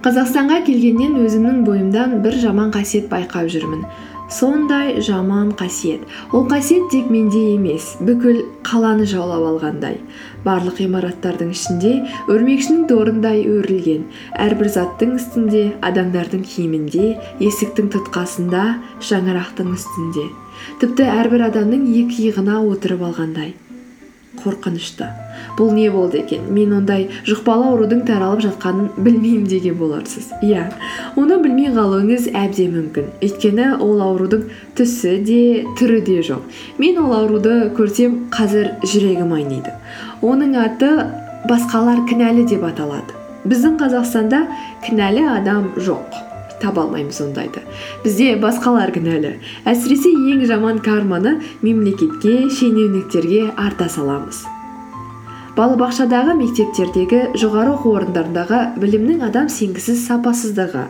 қазақстанға келгеннен өзімнің бойымдан бір жаман қасиет байқап жүрмін. Сондай жаман қасиет. Ол қасиет тек менде емес бүкіл қаланы жаулап алғандай. Барлық ғимараттардың ішінде өрмекшінің торындай өрілген. Әрбір заттың үстінде адамдардың киімінде есіктің тұтқасында шаңырақтың үстінде. Тіпті әрбір адамның екі иығына отырып алғандай. Қорқынышты. Бұл не болды екен? Мен ондай жұқпалы аурудың таралып жатқанын білмеймін деген боларсыз. Иә оны білмей қалуыңыз әбден мүмкін. Өйткені ол аурудың түсі де түрі де жоқ. Мен ол ауруды көрсем қазір жүрегім айниды. Оның аты басқалар кінәлі деп аталады. Біздің қазақстанда кінәлі адам жоқ. Таба алмаймыз ондайды. Бізде басқалар кінәлі әсіресе ең жаман карманы мемлекетке шенеуніктерге арта саламыз. Балабақшадағы мектептердегі жоғары оқу орындарындағы білімнің адам сенгісіз сапасыздығы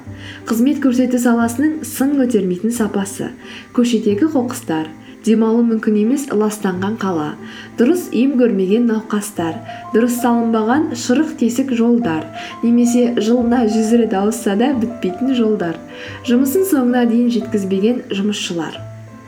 қызмет көрсету саласының сын көтермейтін сапасы көшедегі қоқыстар демалу мүмкін емес ластанған қала. Дұрыс ем көрмеген науқастар дұрыс салынбаған шұрық тесік жолдар немесе жылына жүз рет ауысса да бітпейтін жолдар. Жұмысын соңына дейін жеткізбеген жұмысшылар.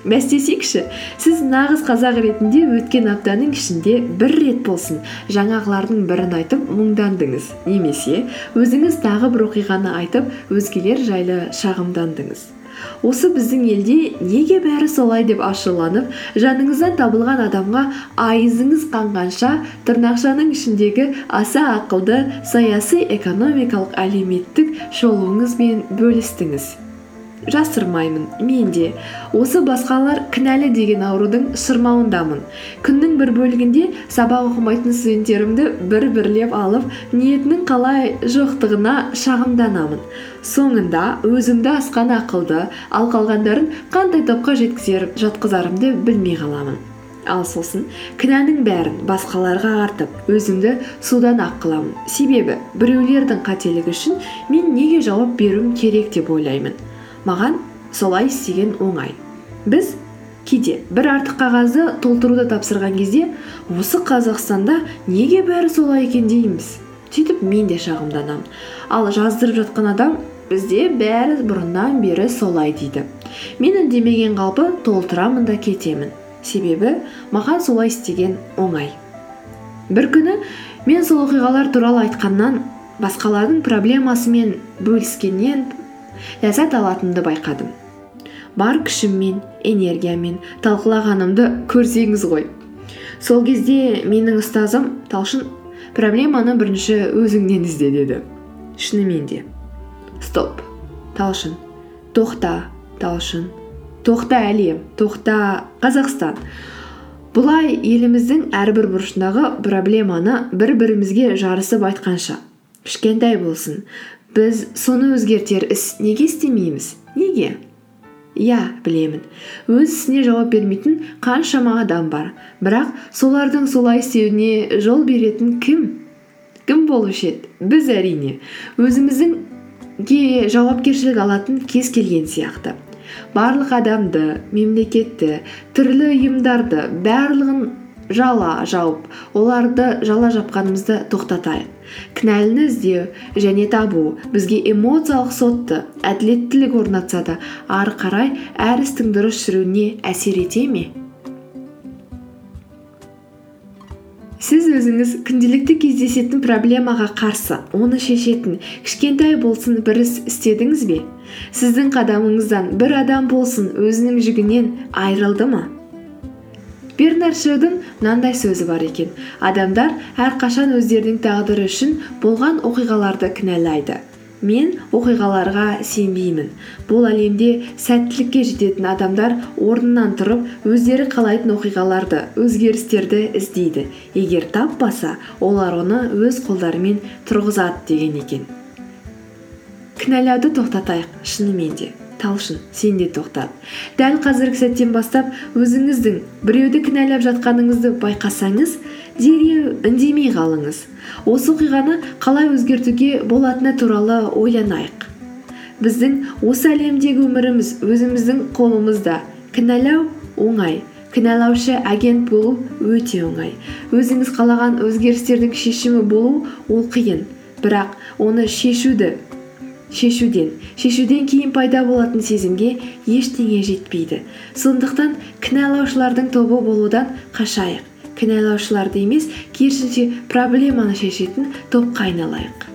Бәстесейікші сіз нағыз қазақ ретінде өткен аптаның ішінде бір рет болсын жаңағылардың бірін айтып мұңдандыңыз немесе өзіңіз тағы бір оқиғаны айтып өзгелер жайлы шағымдандыңыз. Осы біздің елде неге бәрі солай деп ашуланып жаныңыздан табылған адамға айызыңыз қанғанша тырнақшаның ішіндегі аса ақылды саяси экономикалық әлеуметтік шолуыңызбен бөлістіңіз. Жасырмаймын мен де. Осы басқалар кінәлі деген аурудың шырмауындамын. Күннің бір бөлігінде сабақ оқымайтын студенттерімді бір бірлеп алып ниетінің қалай жоқтығына шағымданамын. Соңында өзімді асқан ақылды ал қалғандарын қандай топқа жатқызарымды білмей қаламын. Ал сосын кінәнің бәрін басқаларға артып өзімді судан ақ қыламын. Себебі біреулердің қателігі үшін мен неге жауап беруім керек деп ойлаймын. Маған солай істеген оңай. Біз кейде бір артық қағазды толтыруды тапсырған кезде осы қазақстанда неге бәрі солай екен дейміз? Сөйтіп мен де шағымданамын ал жаздырып жатқан адам бізде бәрі бұрыннан бері солай дейді. Мен үндемеген қалпы толтырамын да кетемін. Себебі маған солай істеген оңай. Бір күні мен сол оқиғалар туралы айтқаннан басқалардың проблемасымен бөліскеннен ләззат алатынымды байқадым. Бар күшіммен энергиямен талқылағанымды көрсеңіз ғой. Сол кезде менің ұстазым талшын проблеманы бірінші өзіңнен ізде деді. Шынымен де. Стоп талшын. Тоқта талшын. Тоқта әлем тоқта қазақстан. Бұлай еліміздің әрбір бұрышындағы проблеманы бір бірімізге жарысып айтқанша. Кішкентай болсын біз соны өзгертер іс неге істемейміз неге иә білемін өз ісіне жауап бермейтін қаншама адам бар бірақ солардың солай істеуіне жол беретін кім кім болушы еді біз әрине өзіміздің жауапкершілік алатын кез келген сияқты барлық адамды мемлекетті түрлі ұйымдарды барлығын жала жауып оларды жала жапқанымызды тоқтатайық. Кінәліні іздеу және табу бізге эмоциялық сотты әділеттілік орнатса да ары қарай әр істің дұрыс жүруіне әсер ете ме? Сіз өзіңіз күнделікті кездесетін проблемаға қарсы оны шешетін кішкентай болсын бір іс істедіңіз бе? Сіздің қадамыңыздан бір адам болсын өзінің жүгінен айырылды ма? Бернард шоудың мынандай сөзі бар екен. Адамдар әрқашан өздерінің тағдыры үшін болған оқиғаларды кінәлайды. Мен оқиғаларға сенбеймін. Бұл әлемде сәттілікке жететін адамдар орнынан тұрып өздері қалайтын оқиғаларды өзгерістерді іздейді. Егер таппаса олар оны өз қолдарымен тұрғызады деген екен кінәлауды тоқтатайық шынымен де. Талшын сен де тоқтат дәл қазіргі сәттен бастап өзіңіздің біреуді кінәлап жатқаныңызды байқасаңыз дереу үндемей қалыңыз. Осы оқиғаны қалай өзгертуге болатыны туралы ойланайық. Біздің осы әлемдегі өміріміз өзіміздің қолымызда. Кінәлау оңай кінәлаушы агент болу өте оңай. Өзіңіз қалаған өзгерістердің шешімі болу ол қиын. Бірақ оны шешуді шешуден шешуден кейін пайда болатын сезімге ештеңе жетпейді. Сондықтан кінәлаушылардың тобы болудан қашайық. Кінәлаушыларды емес керісінше проблеманы шешетін топқа айналайық.